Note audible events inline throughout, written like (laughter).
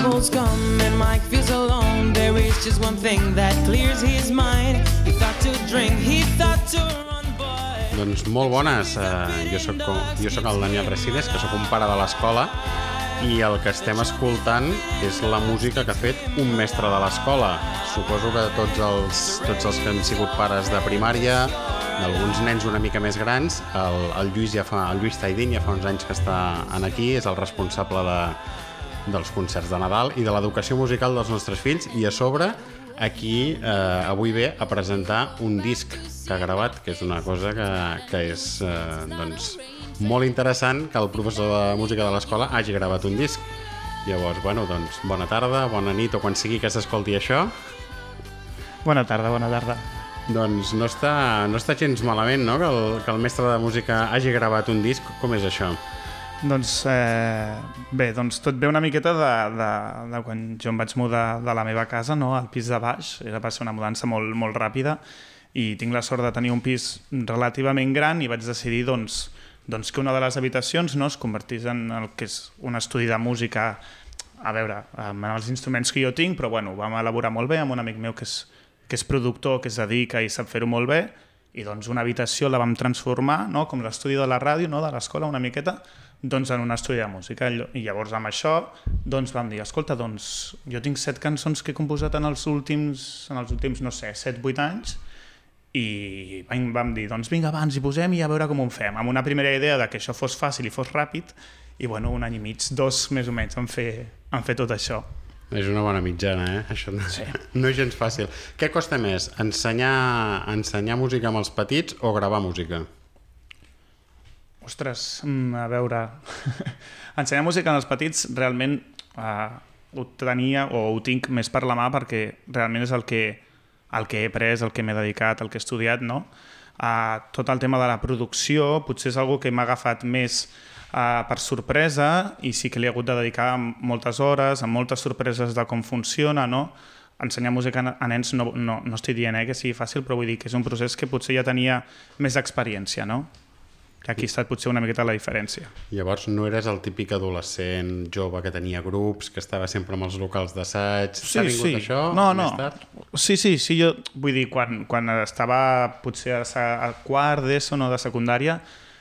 troubles come and Mike feels alone, there is just one thing that clears his mind. He thought to drink, he thought to run, but... Doncs molt bones. Uh, jo, soc, jo soc el Daniel Resides, que sóc un pare de l'escola, i el que estem escoltant és la música que ha fet un mestre de l'escola. Suposo que tots els, tots els que han sigut pares de primària, d'alguns nens una mica més grans, el, el Lluís ja fa, el Lluís Taidín ja fa uns anys que està en aquí, és el responsable de, dels concerts de Nadal i de l'educació musical dels nostres fills i a sobre aquí eh, avui ve a presentar un disc que ha gravat, que és una cosa que, que és eh, doncs, molt interessant que el professor de música de l'escola hagi gravat un disc. Llavors, bueno, doncs, bona tarda, bona nit o quan sigui que s'escolti això. Bona tarda, bona tarda. Doncs no està, no està gens malament, no?, que el, que el mestre de música hagi gravat un disc. Com és això? Doncs eh, bé, doncs tot ve una miqueta de, de, de quan jo em vaig mudar de la meva casa no, al pis de baix. Era, va ser una mudança molt, molt ràpida i tinc la sort de tenir un pis relativament gran i vaig decidir doncs, doncs que una de les habitacions no, es convertís en el que és un estudi de música a veure, amb els instruments que jo tinc, però bueno, vam elaborar molt bé amb un amic meu que és, que és productor, que es dedica i sap fer-ho molt bé, i doncs una habitació la vam transformar, no? com l'estudi de la ràdio, no? de l'escola, una miqueta, doncs en un estudi de música. I llavors amb això doncs vam dir, escolta, doncs jo tinc set cançons que he composat en els últims, en els últims no sé, set, vuit anys, i vam dir, doncs vinga, abans hi posem i a veure com ho fem. Amb una primera idea de que això fos fàcil i fos ràpid, i bueno, un any i mig, dos més o menys, en fer, en fer tot això. És una bona mitjana, eh? Això no, sí. (laughs) no és gens fàcil. Què costa més, ensenyar, ensenyar música amb els petits o gravar música? Ostres, mm, a veure... (laughs) ensenyar música amb els petits realment uh, ho tenia o ho tinc més per la mà perquè realment és el que, el que he après, el que m'he dedicat, el que he estudiat, no? Uh, tot el tema de la producció potser és algo que m'ha agafat més uh, per sorpresa i sí que li he hagut de dedicar moltes hores, amb moltes sorpreses de com funciona, no? ensenyar música a nens no, no, no estic dient eh, que sigui fàcil, però vull dir que és un procés que potser ja tenia més experiència, no? Que aquí ha estat potser una miqueta la diferència. Llavors no eres el típic adolescent jove que tenia grups, que estava sempre amb els locals d'assaig. Sí, T'ha vingut sí. això no, no. tard? Sí, sí, sí, jo vull dir, quan, quan estava potser a, a quart d'ESO, no de secundària,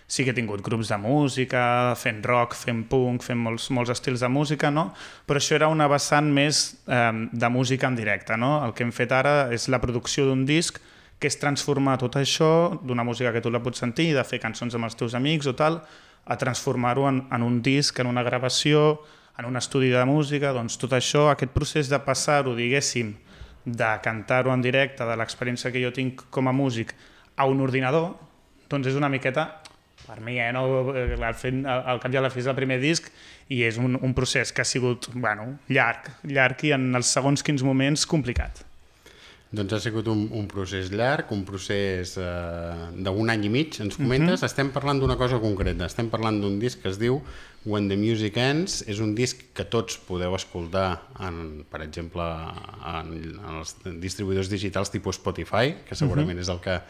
sí que he tingut grups de música, fent rock, fent punk, fent molts, molts estils de música, no? però això era una vessant més eh, de música en directe. No? El que hem fet ara és la producció d'un disc que és transformar tot això d'una música que tu la pots sentir, de fer cançons amb els teus amics o tal, a transformar-ho en, en un disc, en una gravació, en un estudi de música, doncs tot això, aquest procés de passar-ho, diguéssim, de cantar-ho en directe, de l'experiència que jo tinc com a músic, a un ordinador, doncs és una miqueta per mi, eh, no, al, fent, al cap i a la fi és el primer disc i és un, un procés que ha sigut bueno, llarg, llarg i en els segons quins moments complicat. Doncs ha sigut un, un procés llarg, un procés eh, d'un any i mig, ens comentes. Mm -hmm. Estem parlant d'una cosa concreta, estem parlant d'un disc que es diu When the Music Ends. És un disc que tots podeu escoltar, en, per exemple, en, en els distribuïdors digitals tipus Spotify, que segurament mm -hmm. és el que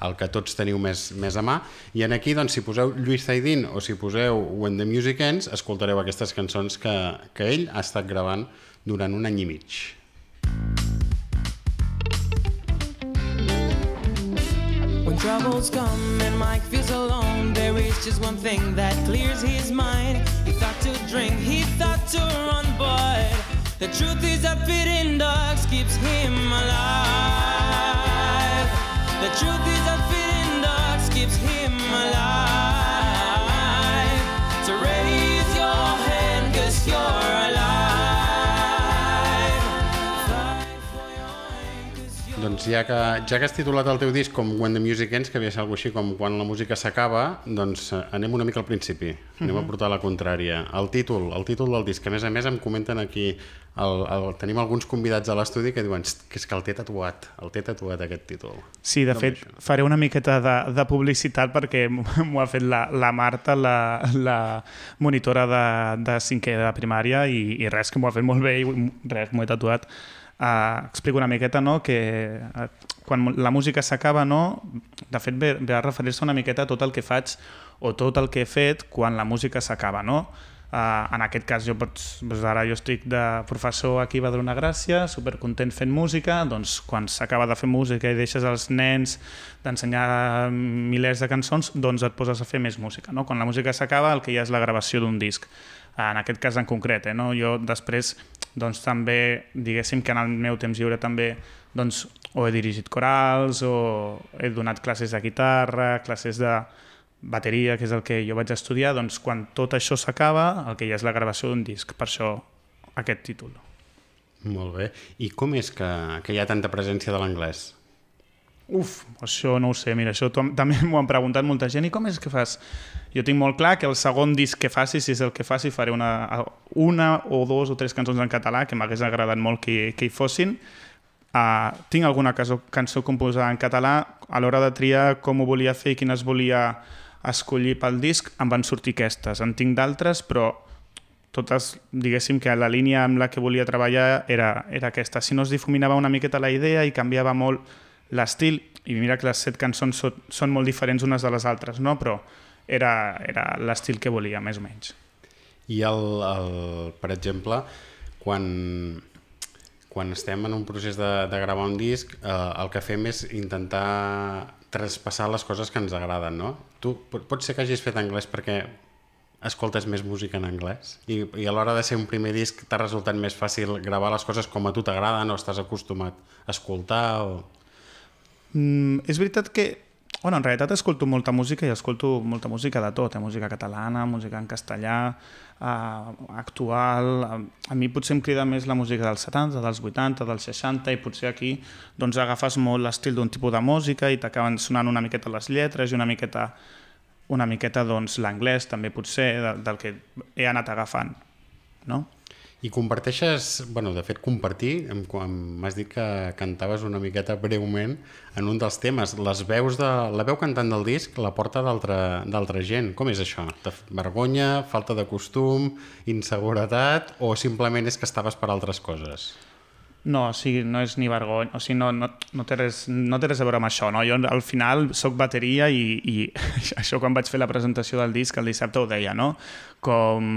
el que tots teniu més, més a mà. I en aquí, doncs, si poseu Lluís Zaidín o si poseu When the Music Ends, escoltareu aquestes cançons que, que ell ha estat gravant durant un any i mig. When troubles come and Mike feels alone, there is just one thing that clears his mind. He thought to drink, he thought to run, but the truth is that fitting dogs keeps him alive. The truth is that fitting dogs keeps him Doncs ja que, ja que has titulat el teu disc com When the Music Ends, que havia ser alguna així com Quan la música s'acaba, doncs eh, anem una mica al principi. Anem Mhm. a portar la contrària. El títol, el títol del disc, que a més a més em comenten aquí, el, el, tenim alguns convidats a l'estudi que diuen "Xt, que és que el té tatuat, el té tatuat aquest títol. Sí, de Com fet, això? faré una miqueta de, de publicitat perquè (laughs) m'ho ha fet la, la Marta, la, la monitora de, de cinquè de primària, i, i res, que m'ho ha fet molt bé i res, m'ho he tatuat. Uh, explico una miqueta, no?, que uh, quan la música s'acaba, no?, de fet ve, ve a referir-se una miqueta a tot el que faig o tot el que he fet quan la música s'acaba, no? Uh, en aquest cas jo doncs ara jo estic de professor aquí a Badalona Gràcia, supercontent fent música, doncs quan s'acaba de fer música i deixes els nens d'ensenyar milers de cançons, doncs et poses a fer més música. No? Quan la música s'acaba el que hi ha és la gravació d'un disc. Uh, en aquest cas en concret, eh? no? jo després doncs també, diguéssim que en el meu temps lliure també doncs, o he dirigit corals o he donat classes de guitarra, classes de, bateria, que és el que jo vaig estudiar, doncs quan tot això s'acaba, el que ha és la gravació d'un disc, per això aquest títol. Molt bé. I com és que, que hi ha tanta presència de l'anglès? Uf, això no ho sé, mira, això (laughs) també m'ho han preguntat molta gent, i com és que fas? Jo tinc molt clar que el segon disc que faci, si és el que faci, faré una, una o dos o tres cançons en català, que m'hagués agradat molt que, que hi fossin. Uh, tinc alguna cançó, cançó composada en català, a l'hora de triar com ho volia fer i quines volia escollir pel disc, em van sortir aquestes. En tinc d'altres, però totes, diguéssim que la línia amb la que volia treballar era, era aquesta. Si no es difuminava una miqueta la idea i canviava molt l'estil, i mira que les set cançons són, són molt diferents unes de les altres, no? però era, era l'estil que volia, més o menys. I, el, el, per exemple, quan, quan estem en un procés de, de gravar un disc, eh, el que fem és intentar traspassar les coses que ens agraden, no? Tu pot ser que hagis fet anglès perquè escoltes més música en anglès i, i a l'hora de ser un primer disc t'ha resultat més fàcil gravar les coses com a tu t'agraden o estàs acostumat a escoltar o... Mm, és veritat que Bueno, en realitat escolto molta música i escolto molta música de tot, eh? música catalana, música en castellà, eh, actual... A mi potser em crida més la música dels 70, dels 80, dels 60 i potser aquí doncs, agafes molt l'estil d'un tipus de música i t'acaben sonant una miqueta les lletres i una miqueta, una miqueta doncs, l'anglès també potser de, del que he anat agafant. No? I comparteixes, bueno, de fet compartir, m'has dit que cantaves una miqueta breument en un dels temes, les veus de, la veu cantant del disc la porta d'altra gent. Com és això? De vergonya, falta de costum, inseguretat o simplement és que estaves per altres coses? No, o sigui, no és ni vergonya, o sigui, no, no, no, té res, no té res a veure amb això, no? Jo al final sóc bateria i, i (laughs) això quan vaig fer la presentació del disc el dissabte ho deia, no? Com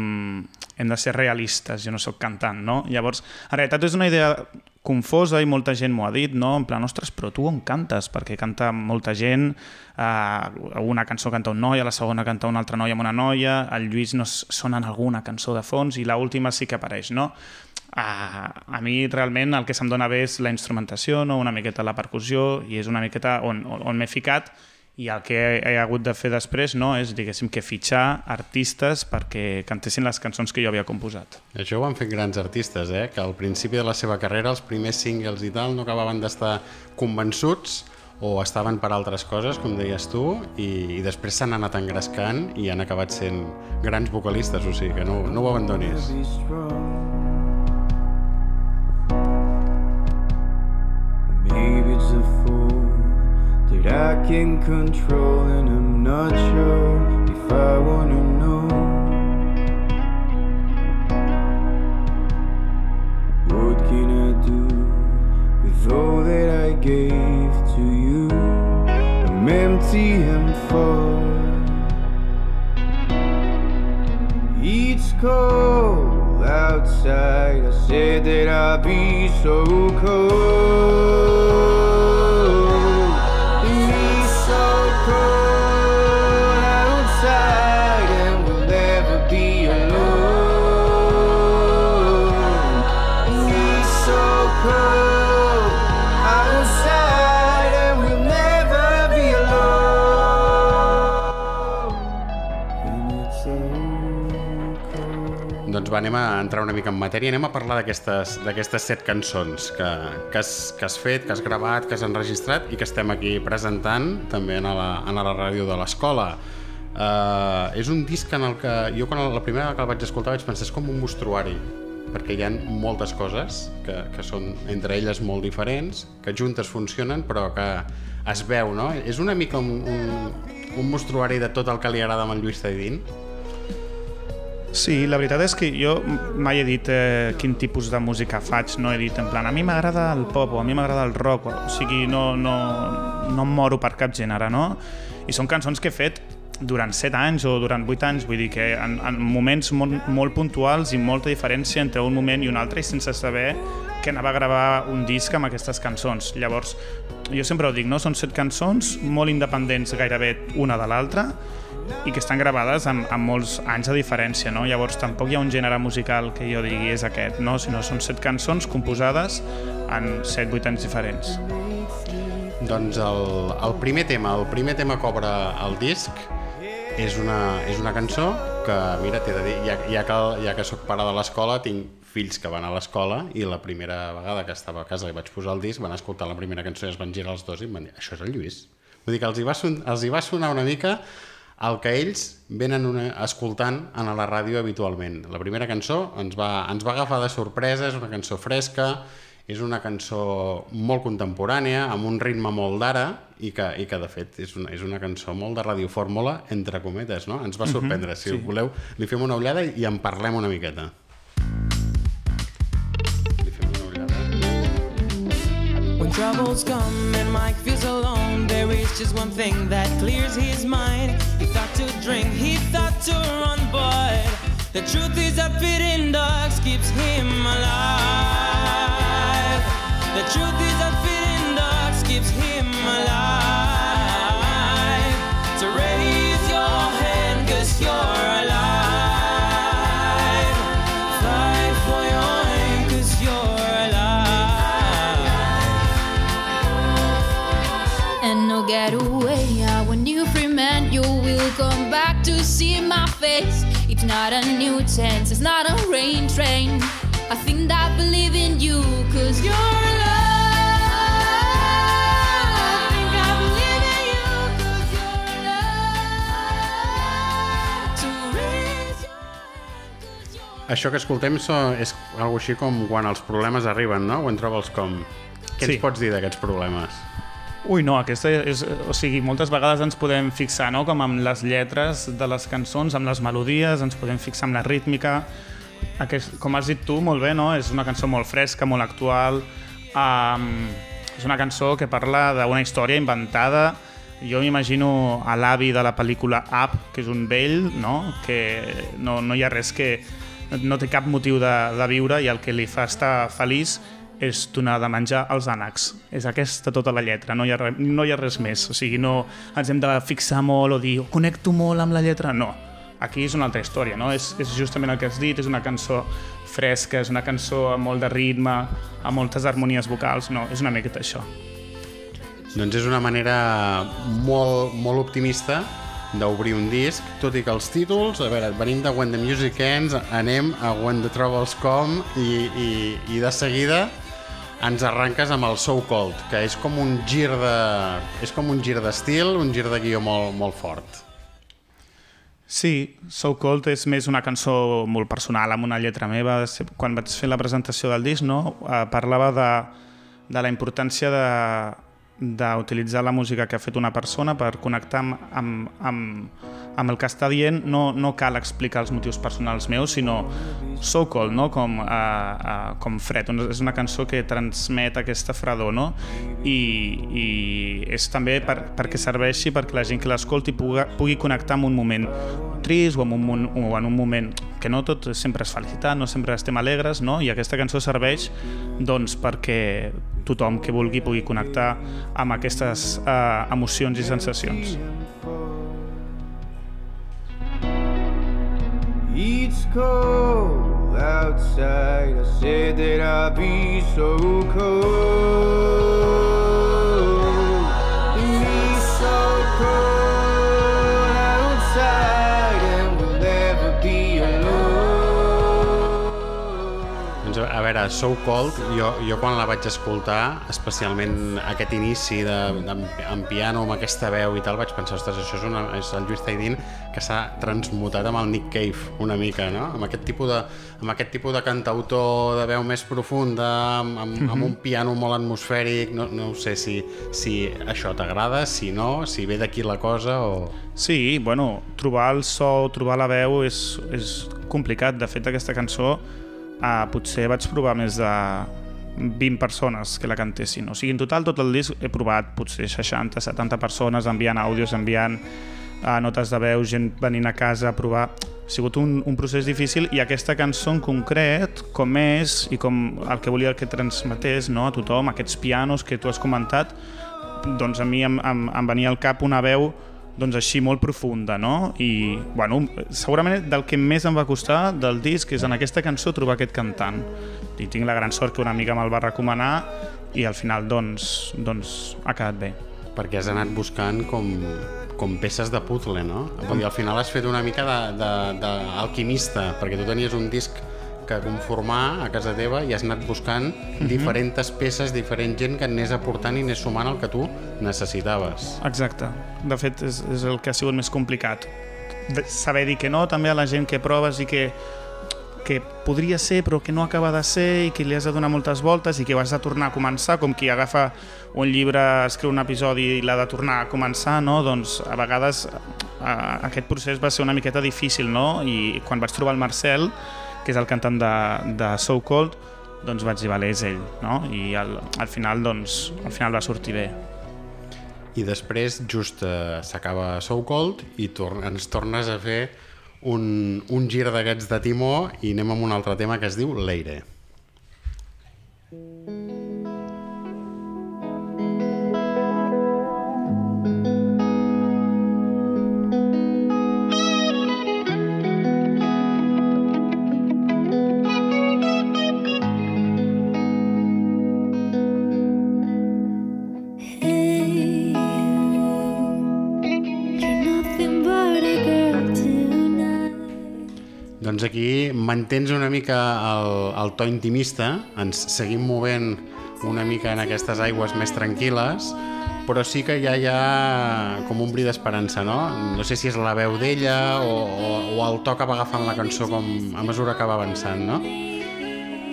hem de ser realistes, jo no sóc cantant, no? Llavors, en realitat és una idea confosa i molta gent m'ho ha dit, no? En plan, ostres, però tu on cantes? Perquè canta molta gent, eh, una cançó canta un noi, a la segona canta una altra noia amb una noia, el Lluís no sona en alguna cançó de fons i l'última sí que apareix, no? A, a mi realment el que se'm dona bé és la instrumentació, no? una miqueta la percussió, i és una miqueta on, on, on m'he ficat, i el que he, he hagut de fer després no, és, diguéssim, que fitxar artistes perquè cantessin les cançons que jo havia composat. Això ho han fet grans artistes, eh? que al principi de la seva carrera, els primers singles i tal, no acabaven d'estar convençuts o estaven per altres coses, com deies tu, i, i després s'han anat engrescant i han acabat sent grans vocalistes, o sigui que no, no ho abandonis. I can control, and I'm not sure if I wanna know. What can I do with all that I gave to you? I'm empty and full. It's cold outside. I said that I'd be so cold. Va, anem a entrar una mica en matèria, anem a parlar d'aquestes set cançons que, que, has, que has fet, que has gravat, que has enregistrat i que estem aquí presentant també a la, a la ràdio de l'escola. Uh, és un disc en el que jo quan la primera que el vaig escoltar vaig pensar és com un mostruari perquè hi ha moltes coses que, que són entre elles molt diferents, que juntes funcionen però que es veu, no? És una mica un, un, un mostruari de tot el que li agrada amb el Lluís Taidín? Sí, la veritat és que jo mai he dit eh, quin tipus de música faig, no he dit en plan a mi m'agrada el pop o a mi m'agrada el rock, o sigui, no, no, no em moro per cap gènere, no? I són cançons que he fet durant 7 anys o durant 8 anys, vull dir que en, en moments molt, molt puntuals i molta diferència entre un moment i un altre i sense saber que anava a gravar un disc amb aquestes cançons. Llavors, jo sempre ho dic, no? són set cançons molt independents gairebé una de l'altra i que estan gravades amb, amb molts anys de diferència, no? Llavors tampoc hi ha un gènere musical que jo digui és aquest, no? Sinó són set cançons composades en 7-8 anys diferents. Doncs el, el primer tema, el primer tema que obre el disc és una, és una cançó que, mira, t'he de dir, ja, ja, que, ja que sóc pare de l'escola, tinc fills que van a l'escola i la primera vegada que estava a casa i vaig posar el disc van escoltar la primera cançó i es van girar els dos i em van dir, això és el Lluís. Vull dir que els hi va, son, els hi va sonar una mica el que ells venen una, escoltant en la ràdio habitualment. La primera cançó ens va, ens va agafar de sorpresa, és una cançó fresca, és una cançó molt contemporània, amb un ritme molt d'ara, i, que, i que de fet és una, és una cançó molt de radiofórmula, entre cometes, no? Ens va sorprendre. Uh -huh, si sí. voleu, li fem una ullada i en parlem una miqueta. Troubles come and Mike feels alone, there is just one thing that clears his mind. He thought to drink, he thought to run, but the truth is that fitting dogs keeps him alive. The truth is that not a new chance, it's not a rain train. I think I believe in you, cause you're alive. Això que escoltem so, és algo així com quan els problemes arriben, no? Quan trobes com... Què sí. ens pots dir d'aquests problemes? Ui, no, aquesta és... O sigui, moltes vegades ens podem fixar, no?, com amb les lletres de les cançons, amb les melodies, ens podem fixar amb la rítmica. Aquest, com has dit tu, molt bé, no?, és una cançó molt fresca, molt actual, um, és una cançó que parla d'una història inventada, jo m'imagino a l'avi de la pel·lícula Up, que és un vell, no?, que no, no hi ha res que... no té cap motiu de, de viure i el que li fa estar feliç és donar de menjar als ànecs. És aquesta tota la lletra, no hi, ha, no hi ha res més. O sigui, no ens hem de fixar molt o dir connecto molt amb la lletra, no. Aquí és una altra història, no? És, és justament el que has dit, és una cançó fresca, és una cançó amb molt de ritme, amb moltes harmonies vocals, no, és una miqueta això. Doncs és una manera molt, molt optimista d'obrir un disc, tot i que els títols, a veure, venim de When the Music Ends, anem a When the Troubles Come i, i, i de seguida ens arranques amb el So Cold, que és com un gir de... és com un gir d'estil, un gir de guió molt, molt fort. Sí, So Cold és més una cançó molt personal, amb una lletra meva. Quan vaig fer la presentació del disc, no? Eh, parlava de, de la importància de, d'utilitzar la música que ha fet una persona per connectar amb, amb, amb, amb el que està dient. No, no cal explicar els motius personals meus, sinó so cold, no? com, uh, uh, com fred. És una cançó que transmet aquesta fredor no? I, i és també per, perquè serveixi perquè la gent que l'escolti pugui, pugui connectar amb un moment trist o en un, o en un moment que no tot sempre és felicitat, no sempre estem alegres, no? i aquesta cançó serveix doncs, perquè tothom que vulgui pugui connectar amb aquestes eh, emocions i sensacions. It's cold outside, I said that I'd be so cold veure, So Cold, jo, jo quan la vaig escoltar, especialment aquest inici de, de, en piano, amb aquesta veu i tal, vaig pensar, ostres, això és, una, és el Lluís Taidín que s'ha transmutat amb el Nick Cave una mica, no? Amb aquest tipus de, amb aquest tipus de cantautor de veu més profunda, amb, amb, mm -hmm. amb un piano molt atmosfèric, no, no sé si, si això t'agrada, si no, si ve d'aquí la cosa o... Sí, bueno, trobar el so, trobar la veu és, és complicat. De fet, aquesta cançó uh, potser vaig provar més de 20 persones que la cantessin. O sigui, en total, tot el disc he provat potser 60, 70 persones enviant àudios, enviant a notes de veu, gent venint a casa a provar ha sigut un, un procés difícil i aquesta cançó en concret, com és i com el que volia que transmetés no, a tothom, aquests pianos que tu has comentat, doncs a mi em, em, em venia al cap una veu doncs així molt profunda, no? I, bueno, segurament del que més em va costar del disc és en aquesta cançó trobar aquest cantant. I tinc la gran sort que una amiga me'l va recomanar i al final, doncs, doncs ha quedat bé. Perquè has anat buscant com, com peces de puzzle, no? Dir, al final has fet una mica d'alquimista, perquè tu tenies un disc que conformar a casa teva i has anat buscant uh Mhm. -huh. diferents peces, diferent gent que anés aportant i anés sumant el que tu necessitaves. Exacte. De fet, és, és el que ha sigut més complicat. De saber dir que no també a la gent que proves i que que podria ser però que no acaba de ser i que li has de donar moltes voltes i que has de tornar a començar, com qui agafa un llibre, escriu un episodi i l'ha de tornar a començar, no? doncs a vegades a, aquest procés va ser una miqueta difícil no? i quan vaig trobar el Marcel, que és el cantant de, de So Cold, doncs vaig dir, vale, és ell, no? i al, al final doncs, al final va sortir bé. I després just eh, s'acaba So Cold i tor ens tornes a fer un, un gir d'aquests de timó i anem amb un altre tema que es diu Leire. Hey, mantens una mica el, el to intimista, ens seguim movent una mica en aquestes aigües més tranquil·les, però sí que ja hi ha com un bri d'esperança, no? No sé si és la veu d'ella o, o, o el to que va agafant la cançó com a mesura que va avançant, no?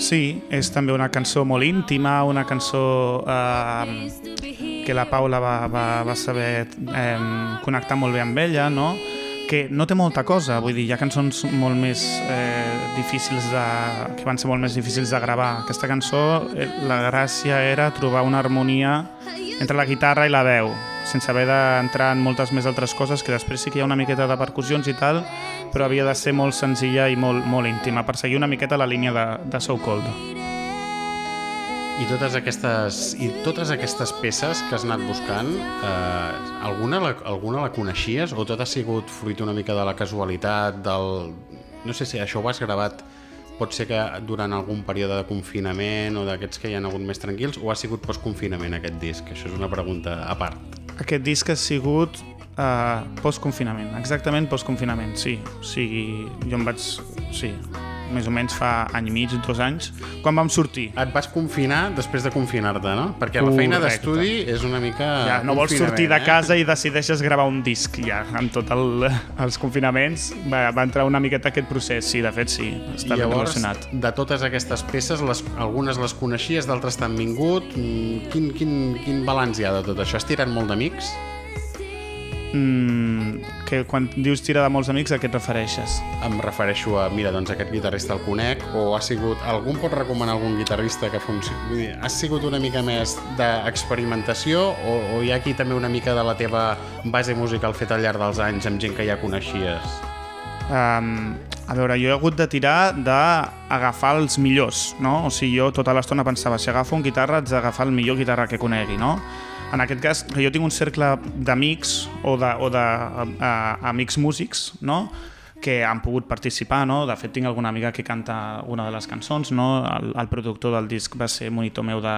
Sí, és també una cançó molt íntima, una cançó eh, que la Paula va, va, va saber eh, connectar molt bé amb ella, no? que no té molta cosa, vull dir, hi ha cançons molt més eh, difícils de, que van ser molt més difícils de gravar. Aquesta cançó, eh, la gràcia era trobar una harmonia entre la guitarra i la veu, sense haver d'entrar en moltes més altres coses, que després sí que hi ha una miqueta de percussions i tal, però havia de ser molt senzilla i molt, molt íntima, per seguir una miqueta la línia de, de So Cold. I totes aquestes, i totes aquestes peces que has anat buscant, eh, alguna, la, alguna la coneixies o tot ha sigut fruit una mica de la casualitat, del... No sé si això ho has gravat pot ser que durant algun període de confinament o d'aquests que hi ha hagut més tranquils o ha sigut post-confinament aquest disc? Això és una pregunta a part. Aquest disc ha sigut uh, post-confinament, exactament post-confinament, sí. O sigui, jo em vaig... Sí, més o menys fa any i mig, dos anys, quan vam sortir. Et vas confinar després de confinar-te, no? Perquè la feina d'estudi és una mica... Ja, no vols sortir de eh? casa i decideixes gravar un disc. Ja, amb tots el, els confinaments va, va entrar una miqueta aquest procés. Sí, de fet, sí, està llavors, relacionat. de totes aquestes peces, les, algunes les coneixies, d'altres t'han vingut. Mm, Quin, quin, quin balanç hi ha de tot això? Has tirat molt d'amics? Mm, que quan dius tira de molts amics, a què et refereixes? Em refereixo a, mira, doncs aquest guitarrista el conec, o ha sigut... Algú pot recomanar algun guitarrista que funcioni? Vull dir, has sigut una mica més d'experimentació o, o hi ha aquí també una mica de la teva base musical feta al llarg dels anys amb gent que ja coneixies? Um, a veure, jo he hagut de tirar d'agafar els millors, no? O sigui, jo tota l'estona pensava, si agafo un guitarra, haig d'agafar el millor guitarra que conegui, no? En aquest cas, jo tinc un cercle d'amics o de, o de uh, amics músics, no?, que han pogut participar, no? De fet, tinc alguna amiga que canta una de les cançons, no? El, el productor del disc va ser monitor meu de,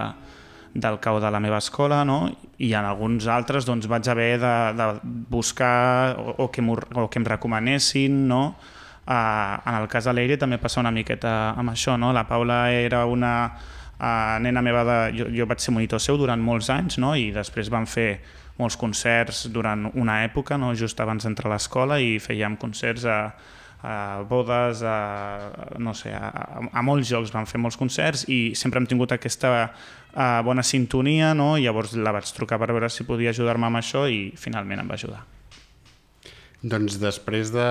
del cau de la meva escola, no? i en alguns altres doncs, vaig haver de, de buscar o, o, que o que em recomanessin, no? Uh, en el cas de l'Eire també passa una miqueta amb això, no? La Paula era una uh, nena meva de... Jo, jo vaig ser monitor seu durant molts anys, no? I després vam fer molts concerts durant una època, no? just abans d'entrar a l'escola, i fèiem concerts a, a bodes, a, no sé, a, a molts jocs, vam fer molts concerts i sempre hem tingut aquesta uh, bona sintonia, no? llavors la vaig trucar per veure si podia ajudar-me amb això i finalment em va ajudar. Doncs després de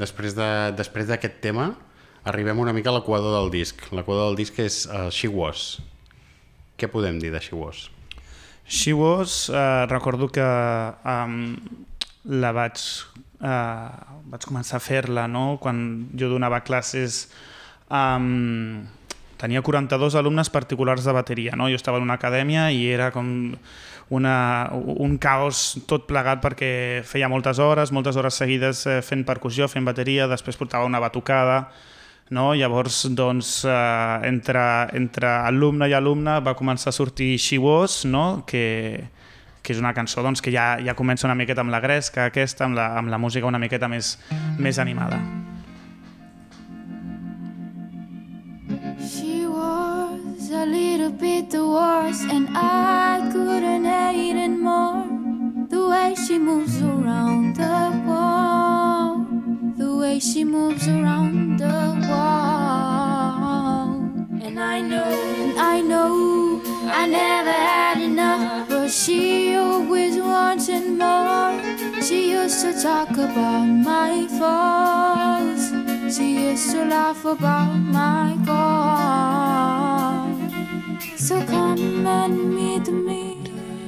després de després d'aquest tema arribem una mica a l'equador del disc. L'equador del disc és uh, She Was. Què podem dir de She Was? She Was, eh, recordo que um, la vaig, eh, vaig començar a fer-la, no? Quan jo donava classes... Um, tenia 42 alumnes particulars de bateria, no? Jo estava en una acadèmia i era com una, un caos tot plegat perquè feia moltes hores, moltes hores seguides eh, fent percussió, fent bateria, després portava una batucada, no? Llavors, doncs, eh, entre, entre alumne i alumne va començar a sortir She Was, no? que, que és una cançó doncs, que ja, ja comença una miqueta amb la gresca aquesta, amb la, amb la música una miqueta més, més animada. She was a little bit the worst, and I couldn't hate it more. The way she moves around the wall, the way she moves around the wall. And I know, and I know, I never had enough, but she always wanted more. She used to talk about my faults. She used to laugh about my God. So come and meet me.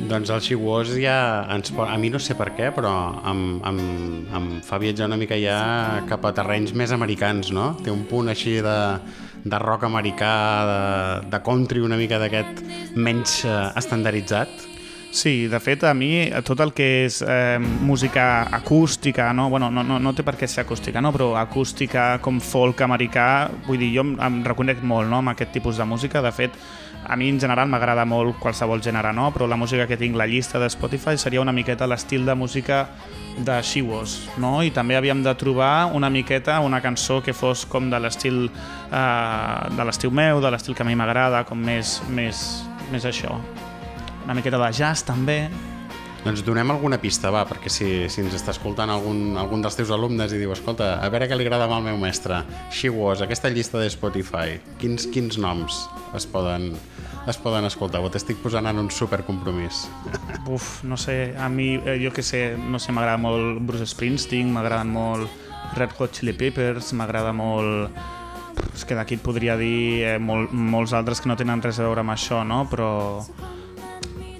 Doncs el Was ja ens pot... A mi no sé per què, però em, em, em fa viatjar una mica ja cap a terrenys més americans, no? Té un punt així de, de rock americà, de, de country una mica d'aquest menys eh, estandarditzat. Sí, de fet, a mi tot el que és eh, música acústica, no? Bueno, no, no, no té per què ser acústica, no? però acústica com folk americà, vull dir, jo em, em reconec molt no? amb aquest tipus de música. De fet, a mi en general m'agrada molt qualsevol gènere, no? però la música que tinc, la llista de Spotify, seria una miqueta l'estil de música de She Was, no? I també havíem de trobar una miqueta una cançó que fos com de l'estil eh, de l'estil meu, de l'estil que a mi m'agrada, com més, més, més això. Una miqueta de jazz també. Doncs donem alguna pista, va, perquè si, si ens està escoltant algun, algun dels teus alumnes i diu, escolta, a veure què li agrada al meu mestre, She Was, aquesta llista de Spotify, quins, quins noms es poden, es poden escoltar? O t'estic posant en un supercompromís? (laughs) Uf, no sé, a mi, eh, jo que sé, no sé, m'agrada molt Bruce Springsteen, m'agraden molt Red Hot Chili Peppers, m'agrada molt... És que d'aquí et podria dir eh, molt, molts altres que no tenen res a veure amb això, no? Però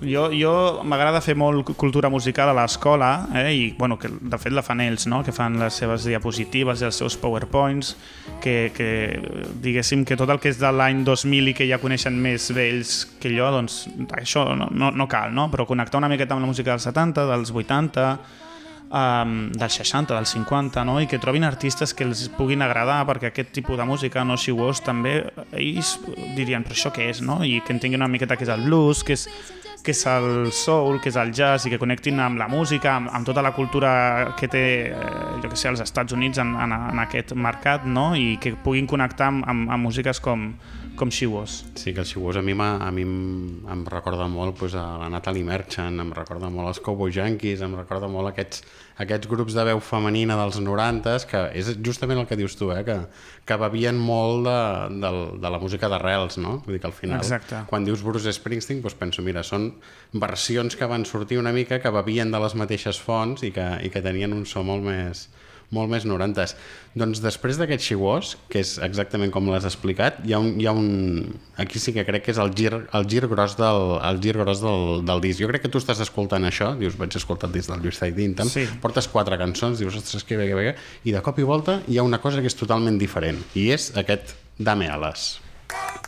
jo, jo m'agrada fer molt cultura musical a l'escola eh? i bueno, que de fet la fan ells no? que fan les seves diapositives i els seus powerpoints que, que diguéssim que tot el que és de l'any 2000 i que ja coneixen més vells que jo doncs això no, no, no cal no? però connectar una miqueta amb la música dels 70, dels 80 um, dels 60, dels 50 no? i que trobin artistes que els puguin agradar perquè aquest tipus de música, no She Was també ells dirien però això què és no? i que entenguin una miqueta que és el blues que és que és el soul, que és el jazz i que connectin amb la música, amb, amb tota la cultura que té, eh, jo que sé, els Estats Units en, en, en aquest mercat, no? I que puguin connectar amb, amb, amb músiques com, com Was. Sí, que el Was a mi, a mi em, recorda molt pues, a la Natalie Merchant, em recorda molt als Cowboy Yankees, em recorda molt aquests, aquests grups de veu femenina dels 90s, que és justament el que dius tu, eh? que, que bevien molt de, de, de la música d'arrels, no? Vull dir que al final, Exacte. quan dius Bruce Springsteen, doncs penso, mira, són versions que van sortir una mica, que bevien de les mateixes fonts i que, i que tenien un so molt més, molt més 90s. Doncs després d'aquest She Was, que és exactament com l'has explicat, hi ha, un, hi ha un... Aquí sí que crec que és el gir, el gir gros, del, el gir gros del, del disc. Jo crec que tu estàs escoltant això, dius, vaig escoltar el disc del Lluís Dintam, Sí. portes quatre cançons, dius, ostres, que bé, que bé, i de cop i volta hi ha una cosa que és totalment diferent, i és aquest Dame Alas. Siento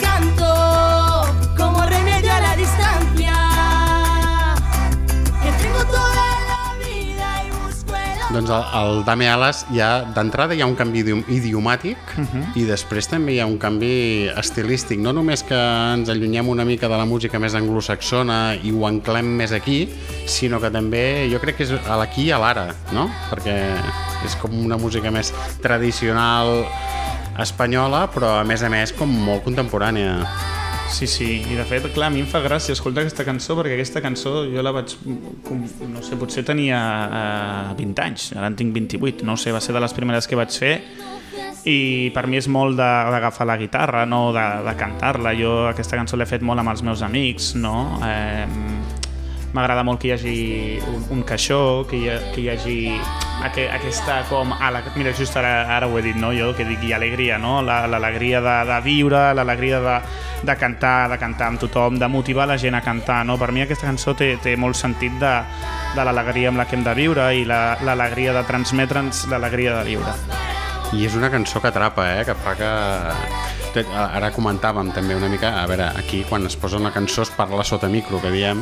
canto como remedio a la distancia. Que tengo toda la vida y busco el... Doncs el, el Dame Alas ja, d'entrada hi ha un canvi idiomàtic uh -huh. i després també hi ha un canvi estilístic. No només que ens allunyem una mica de la música més anglosaxona i ho enclem més aquí, sinó que també jo crec que és a l'aquí i a l'ara, no? Perquè és com una música més tradicional, espanyola, però a més a més com molt contemporània. Sí, sí, i de fet, clar, a mi em fa gràcia escoltar aquesta cançó perquè aquesta cançó jo la vaig, no sé, potser tenia eh, 20 anys, ara en tinc 28, no sé, va ser de les primeres que vaig fer i per mi és molt d'agafar la guitarra, no de, de cantar-la. Jo aquesta cançó l'he fet molt amb els meus amics, no? Eh, M'agrada molt que hi hagi un, un caixó, que hi, que hi hagi aqu aquesta com... ala- Mira, just ara, ara ho he dit, no? Jo que dic alegria, no? La- L'alegria de, de viure, l'alegria de, de cantar, de cantar amb tothom, de motivar la gent a cantar, no? Per mi aquesta cançó té, té molt sentit de, de l'alegria amb la que hem de viure i la- l'alegria de transmetre'ns l'alegria de viure. I és una cançó que atrapa, eh? que fa que... Ara comentàvem també una mica, a veure, aquí quan es posa una cançó es parla sota micro, que diem,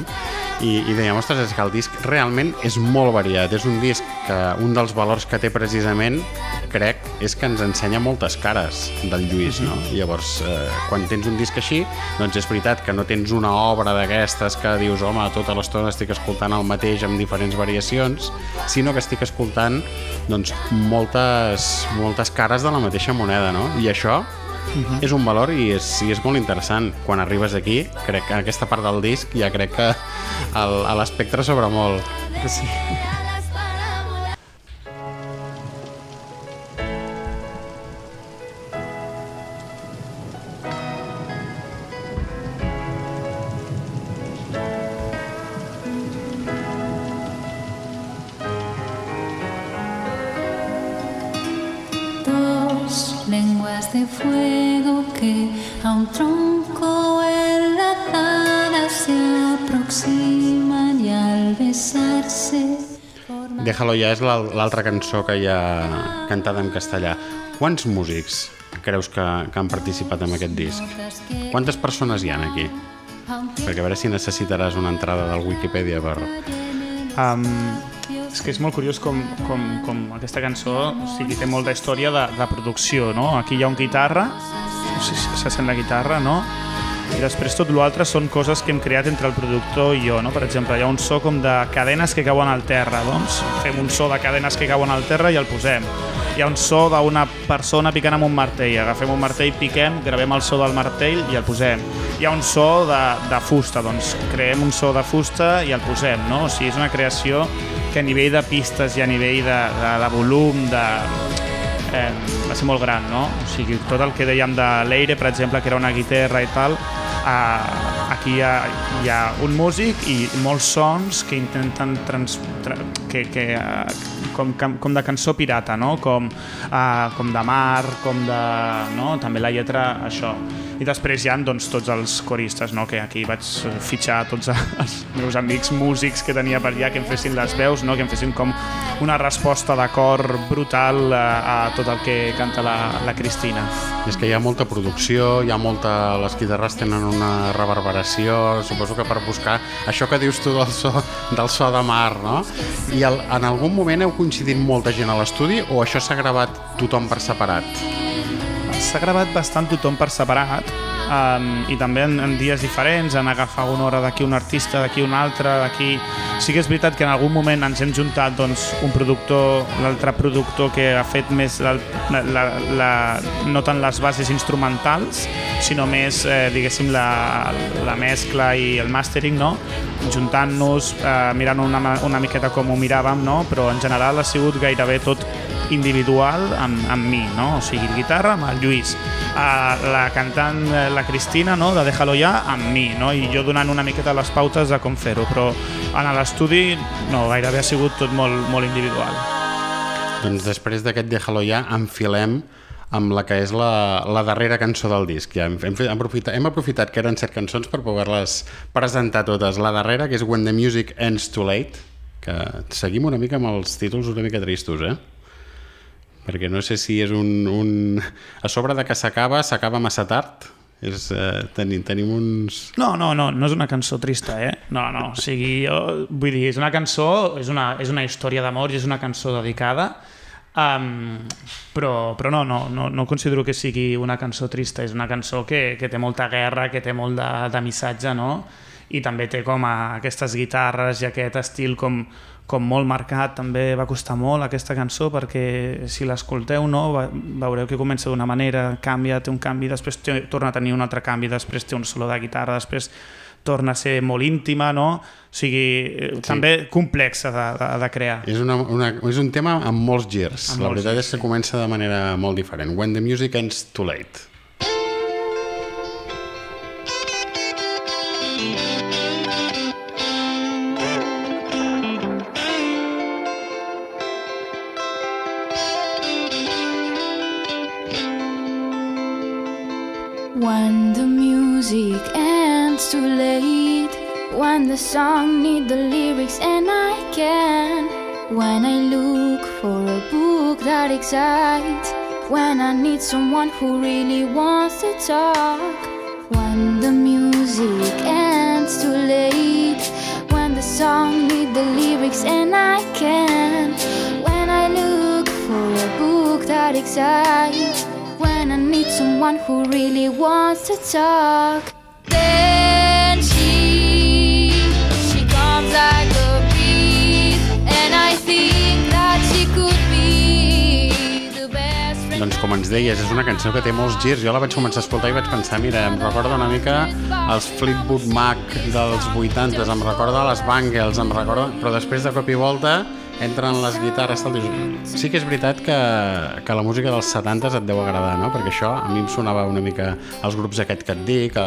i, i dèiem, ostres, és que el disc realment és molt variat, és un disc que un dels valors que té precisament, crec, és que ens ensenya moltes cares del Lluís, no? I llavors, eh, quan tens un disc així, doncs és veritat que no tens una obra d'aquestes que dius, home, tota l'estona estic escoltant el mateix amb diferents variacions, sinó que estic escoltant doncs, moltes, moltes cares de la mateixa moneda, no? I això és un valor i és, i és molt interessant. Quan arribes aquí, crec que aquesta part del disc ja crec que l'espectre s'obre molt. Sí. Déjalo ja és l'al- l'altra cançó que hi ha cantada en castellà. Quants músics creus que, que han participat en aquest disc? Quantes persones hi han aquí? Perquè a veure si necessitaràs una entrada del Wikipedia per... Um, és que és molt curiós com, com, com aquesta cançó o sigui, té molta història de, de producció, no? Aquí hi ha un guitarra, no sé si se sent la guitarra, no? I després tot l'altre són coses que hem creat entre el productor i jo, no? Per exemple, hi ha un so com de cadenes que cauen al terra, doncs fem un so de cadenes que cauen al terra i el posem. Hi ha un so d'una persona picant amb un martell, agafem un martell, piquem, gravem el so del martell i el posem. Hi ha un so de, de fusta, doncs creem un so de fusta i el posem, no? O sigui, és una creació que a nivell de pistes i a nivell de, de, de volum, de, eh, va ser molt gran, no? O sigui, tot el que dèiem de Leire, per exemple, que era una guitarra i tal, eh, aquí hi ha, hi ha un músic i molts sons que intenten trans, tra, que, que, eh, com, com com de cançó pirata, no? Com, eh, com de mar, com de... No? També la lletra, això. I després hi ha doncs, tots els coristes, no? que aquí vaig fitxar tots els (laughs) meus amics músics que tenia per allà que em fessin les veus, no? que em fessin com una resposta de cor brutal a, a tot el que canta la, la Cristina. És que hi ha molta producció, hi ha molta... Les guitarres tenen una reverberació, suposo que per buscar això que dius tu del so, del so de mar, no? I el, en algun moment heu coincidit molta gent a l'estudi o això s'ha gravat tothom per separat? S'ha gravat bastant tothom per separat um, i també en, en dies diferents, en agafar una hora d'aquí un artista, d'aquí un altre, d'aquí... Sí que és veritat que en algun moment ens hem juntat doncs, un productor, l'altre productor que ha fet més la, la, la, no tant les bases instrumentals, sinó més, eh, diguéssim, la, la mescla i el mastering, no? juntant-nos, eh, mirant una, una miqueta com ho miràvem, no? però en general ha sigut gairebé tot individual amb, amb mi, no? O sigui, guitarra amb el Lluís, uh, la cantant eh, la Cristina, no?, de Déjalo ja, amb mi, no? I jo donant una miqueta les pautes de com fer-ho, però en l'estudi, no, gairebé ha sigut tot molt, molt individual. Doncs després d'aquest Déjalo ja enfilem amb la que és la, la darrera cançó del disc. Ja hem, hem, fet, hem, aprofitat, hem aprofitat que eren set cançons per poder-les presentar totes. La darrera, que és When the Music Ends Too Late, que seguim una mica amb els títols una mica tristos, eh? Perquè no sé si és un, un... a sobre de que s'acaba, s'acaba massa tard És, eh, tenim, tenim uns... No, no, no, no és una cançó trista, eh? No, no, o sigui, jo, vull dir, és una cançó, és una, és una història d'amor i és una cançó dedicada, um, però, però no, no, no, no considero que sigui una cançó trista, és una cançó que, que té molta guerra, que té molt de, de missatge, no? I també té com a aquestes guitarres i aquest estil com, com molt marcat, també va costar molt aquesta cançó perquè si l'escolteu no, ve- veureu que comença d'una manera, canvia, té un canvi, després té, torna a tenir un altre canvi, després té un solo de guitarra, després torna a ser molt íntima, no? O sigui, sí. també complexa de, de, de crear. És, una, una, és un tema amb molts girs. Amb la molts veritat girs, és que comença de manera molt diferent. When the music ends too late. Ends too late, when the song need the lyrics and I can, when I look for a book that excites, when I need someone who really wants to talk, when the music ends too late, when the song need the lyrics and I can, when I look for a book that excites, when I need someone who really wants to talk. Doncs com ens deies, és una cançó que té molts girs. Jo la vaig començar a escoltar i vaig pensar, mira, em recorda una mica els Fleetwood Mac dels 80s, em recorda les Bangles, em recorda... Però després de cop i volta entren les guitarres... Tal, dius, sí que és veritat que, que la música dels 70s et deu agradar, no? Perquè això a mi em sonava una mica els grups aquest que et dic,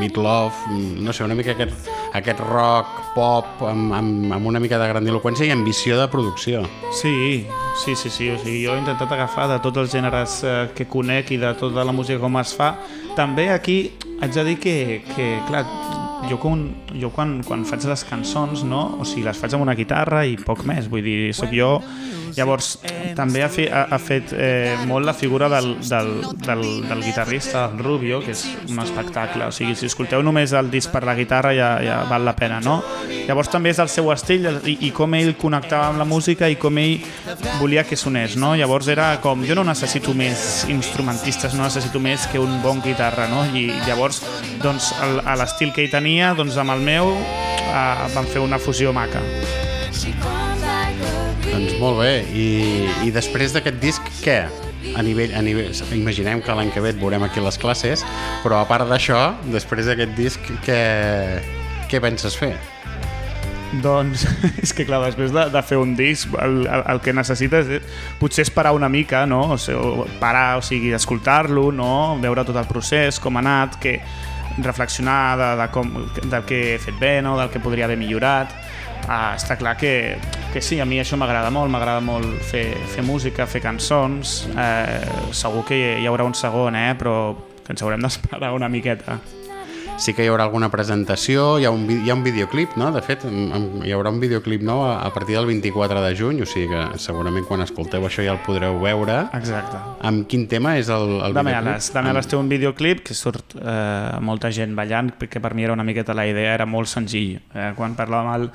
Meat Love, no sé, una mica aquest, aquest rock, pop, amb, amb, amb una mica de grandiloquència i ambició de producció. Sí, sí, sí, sí. O sigui, jo he intentat agafar de tots els gèneres eh, que conec i de tota la música com es fa. També aquí haig de dir que, que clar, jo, quan, jo quan, quan faig les cançons, no? o sigui, les faig amb una guitarra i poc més, vull dir, sóc jo... Llavors, també ha, fe, ha, ha fet eh, molt la figura del, del, del, del guitarrista, el Rubio, que és un espectacle. O sigui, si escolteu només el disc per la guitarra ja, ja val la pena, no? Llavors també és el seu estil i, i com ell connectava amb la música i com ell volia que sonés, no? Llavors era com, jo no necessito més instrumentistes, no necessito més que un bon guitarra, no? I llavors, doncs, el- a l'estil que ell tenia, doncs amb el meu eh, vam fer una fusió maca. She Doncs molt bé, i, i després d'aquest disc, què? A nivell, a nivell, imaginem que l'any que ve et veurem aquí les classes, però a part d'això, després d'aquest disc, què, què penses fer? Doncs (laughs) és que clar, després de, de fer un disc el, el, el que necessites és, potser és parar una mica, no? O sigui, parar, o sigui, escoltar-lo, no? Veure tot el procés, com ha anat, que reflexionar de, de com, del que he fet bé, no? del que podria haver millorat. Ah, està clar que, que sí, a mi això m'agrada molt, m'agrada molt fer, fer música, fer cançons. Eh, segur que hi haurà un segon, eh? però que ens haurem d'esperar una miqueta. Sí que hi haurà alguna presentació, hi ha un, hi ha un videoclip, no? De fet, hi haurà un videoclip nou a, a partir del 24 de juny, o sigui que segurament quan escolteu això ja el podreu veure. Exacte. Amb quin tema és el, el Dame videoclip? Alas. Dame Alas té un videoclip que surt eh, molta gent ballant, perquè per mi era una miqueta la idea, era molt senzill. Eh, quan parlàvem amb el,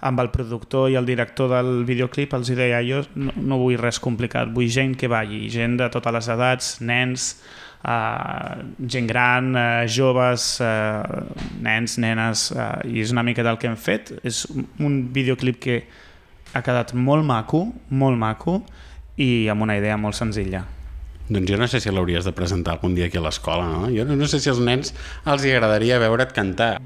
amb el productor i el director del videoclip els deia jo no, no vull res complicat, vull gent que balli, gent de totes les edats, nens, eh, gent gran, eh, joves, eh, nens, nenes, eh, i és una mica del que hem fet. És un- videoclip que ha quedat molt maco, molt maco, i amb una idea molt senzilla. Doncs jo no sé si l'hauries de presentar algun dia aquí a l'escola, no? Jo no sé si als nens els hi agradaria veure't cantar.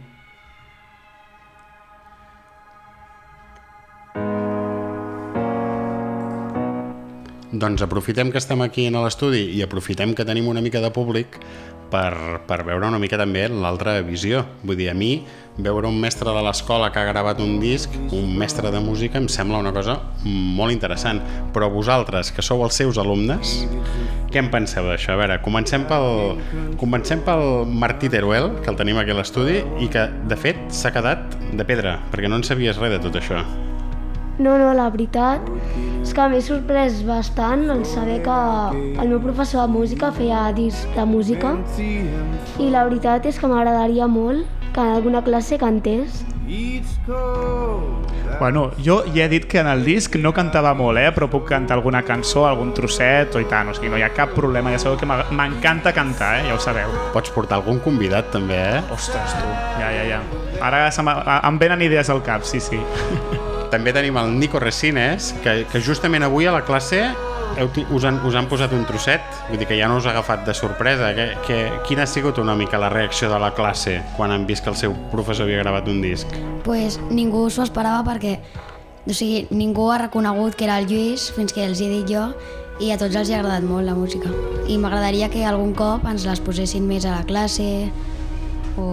Doncs aprofitem que estem aquí en l'estudi i aprofitem que tenim una mica de públic per, per veure una mica també l'altra visió. Vull dir, a mi, veure un mestre de l'escola que ha gravat un disc, un mestre de música, em sembla una cosa molt interessant. Però vosaltres, que sou els seus alumnes, què en penseu d'això? A veure, comencem pel, comencem pel Martí Teruel, que el tenim aquí a l'estudi, i que, de fet, s'ha quedat de pedra, perquè no en sabies res de tot això. No, no, la veritat és que m'he sorprès bastant el saber que el meu professor de música feia disc de música i la veritat és que m'agradaria molt que en alguna classe cantés. Bueno, jo ja he dit que en el disc no cantava molt, eh? però puc cantar alguna cançó, algun trosset o i tant, o sigui, no hi ha cap problema, ja sabeu que m'encanta cantar, eh? ja ho sabeu. Pots portar algun convidat, també, eh? Ostres, tu, ja, ja, ja. Ara em venen idees al cap, sí, sí. (laughs) També tenim el Nico Resines, que, que justament avui a la classe us, han, us han posat un trosset, vull dir que ja no us ha agafat de sorpresa. Que, que, quina ha sigut una mica la reacció de la classe quan han vist que el seu professor havia gravat un disc? pues, ningú s'ho esperava perquè o sigui, ningú ha reconegut que era el Lluís fins que els he dit jo i a tots els ha agradat molt la música. I m'agradaria que algun cop ens les posessin més a la classe o...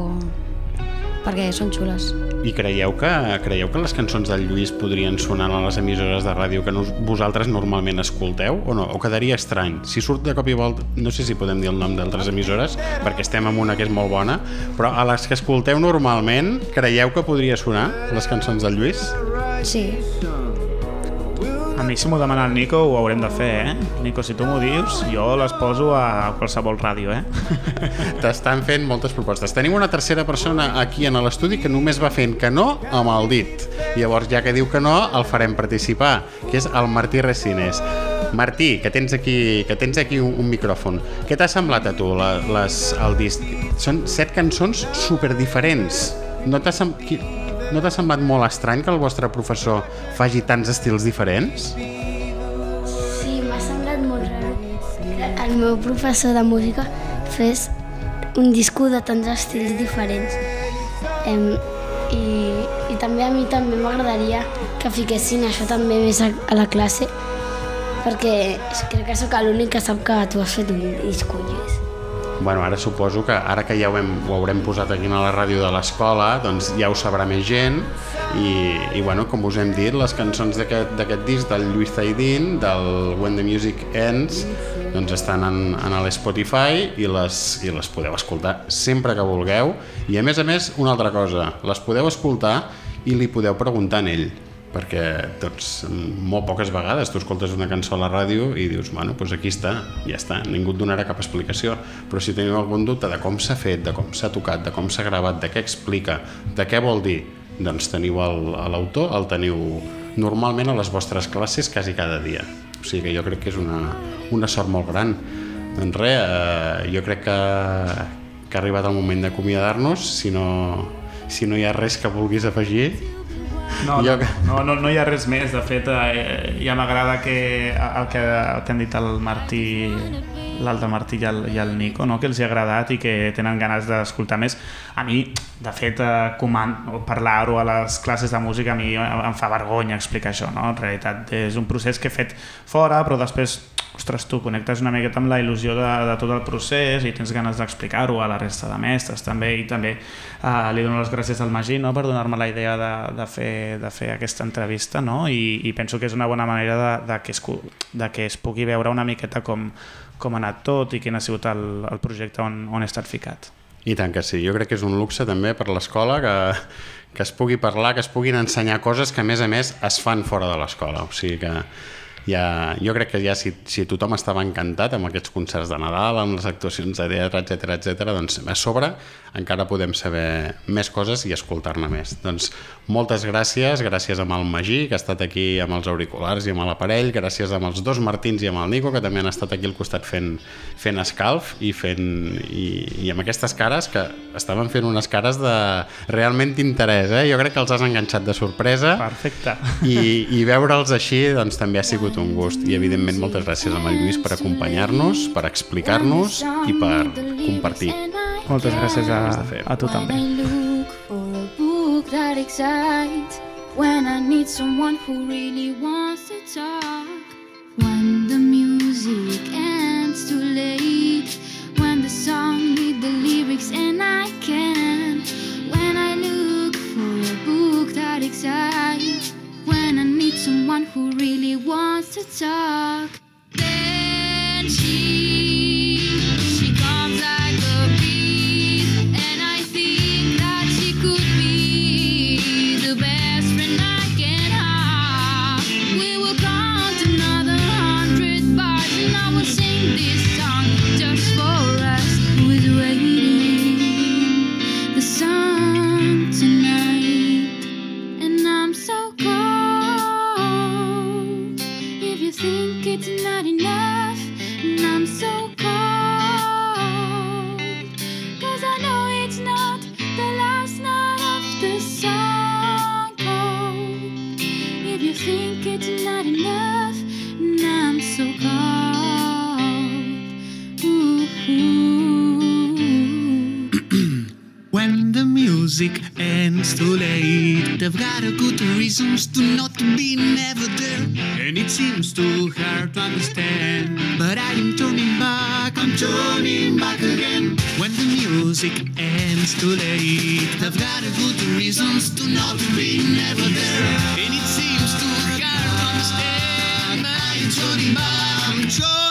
perquè són xules. I creieu que, creieu que les cançons del Lluís podrien sonar a les emissores de ràdio que no, vosaltres normalment escolteu o no? O quedaria estrany? Si surt de cop i volta, no sé si podem dir el nom d'altres emissores, perquè estem en una que és molt bona, però a les que escolteu normalment, creieu que podria sonar les cançons del Lluís? Sí, A mi si m'ho demana el Nico ho haurem de fer, eh? Nico, si tu m'ho dius, jo les poso a qualsevol ràdio, eh? (laughs) T'estan fent moltes propostes. Tenim una tercera persona aquí en l'estudi que només va fent que no amb el dit. Llavors, ja que diu que no, el farem participar, que és el Martí Resines. Martí, que tens aquí, que tens aquí un, un micròfon. Què t'ha semblat a tu la, les, el disc? Són set cançons super diferents. No t'ha sem... no t'ha semblat molt estrany que el vostre professor faci tants estils diferents? Sí, m'ha semblat molt raro que el meu professor de música fes un disco de tants estils diferents. Em, i, I també a mi també m'agradaria que fiquessin això també més a, a la classe perquè crec que sóc l'únic que sap que tu has fet un disco, Lluís. Bueno, ara suposo que ara que ja ho, hem, ho haurem posat aquí a la ràdio de l'escola, doncs ja ho sabrà més gent. I, i bueno, com us hem dit, les cançons d'aquest disc del Lluís Zaidín, del When the Music Ends, doncs estan en, en l'Spotify i les, i les podeu escoltar sempre que vulgueu. I a més a més una altra cosa, les podeu escoltar i li podeu preguntar a ell perquè doncs, molt poques vegades tu escoltes una cançó a la ràdio i dius, bueno, doncs aquí està, ja està, ningú et donarà cap explicació, però si teniu algun dubte de com s'ha fet, de com s'ha tocat, de com s'ha gravat, de què explica, de què vol dir, doncs teniu el- l'autor, el teniu normalment a les vostres classes quasi cada dia. O sigui que jo crec que és una, una sort molt gran. Doncs res, eh, jo crec que, que ha arribat el moment d'acomiadar-nos, si no, si no hi ha res que vulguis afegir, No, Jo no, no, no, hi ha res més. De fet, eh, ja m'agrada que el, que el que han dit el Martí, l'altre Martí i el, i el Nico, no? que els hi ha agradat i que tenen ganes d'escoltar més. A mi, de fet, eh, coman- parlar-ho a les classes de música a mi em fa vergonya explicar això. No? En realitat, és un procés que he fet fora, però després ostres, tu connectes una miqueta amb la il·lusió de, de tot el procés i tens ganes d'explicar-ho a la resta de mestres també i també eh, li dono les gràcies al Magí no, per donar-me la idea de, de, fer, de fer aquesta entrevista no? I, i penso que és una bona manera de, de, que, es, de que es pugui veure una miqueta com, com ha anat tot i quin ha sigut el, el projecte on, on he estat ficat. I tant que sí, jo crec que és un luxe també per l'escola que, que es pugui parlar, que es puguin ensenyar coses que a més a més es fan fora de l'escola, o sigui que ja, jo crec que ja si, si tothom estava encantat amb aquests concerts de Nadal, amb les actuacions de teatre, etc etc, doncs a sobre encara podem saber més coses i escoltar-ne més. Doncs moltes gràcies, gràcies amb el Magí, que ha estat aquí amb els auriculars i amb l'aparell, gràcies amb els dos Martins i amb el Nico, que també han estat aquí al costat fent, fent escalf i, fent, i, i amb aquestes cares que estaven fent unes cares de realment interès, eh? jo crec que els has enganxat de sorpresa Perfecte. i, i veure'ls així doncs, també ha sigut un gust i evidentment moltes gràcies el Lluís per acompanyar-nos, per explicar-nos i per compartir. Moltes gràcies a, Has de fer. a tu també. I look for a book that excites when I need someone who really wants to talk. When the music ends too late, too late. I've got a good reasons to not be never there. And it seems too hard to understand. I'm Johnny, I'm Johnny.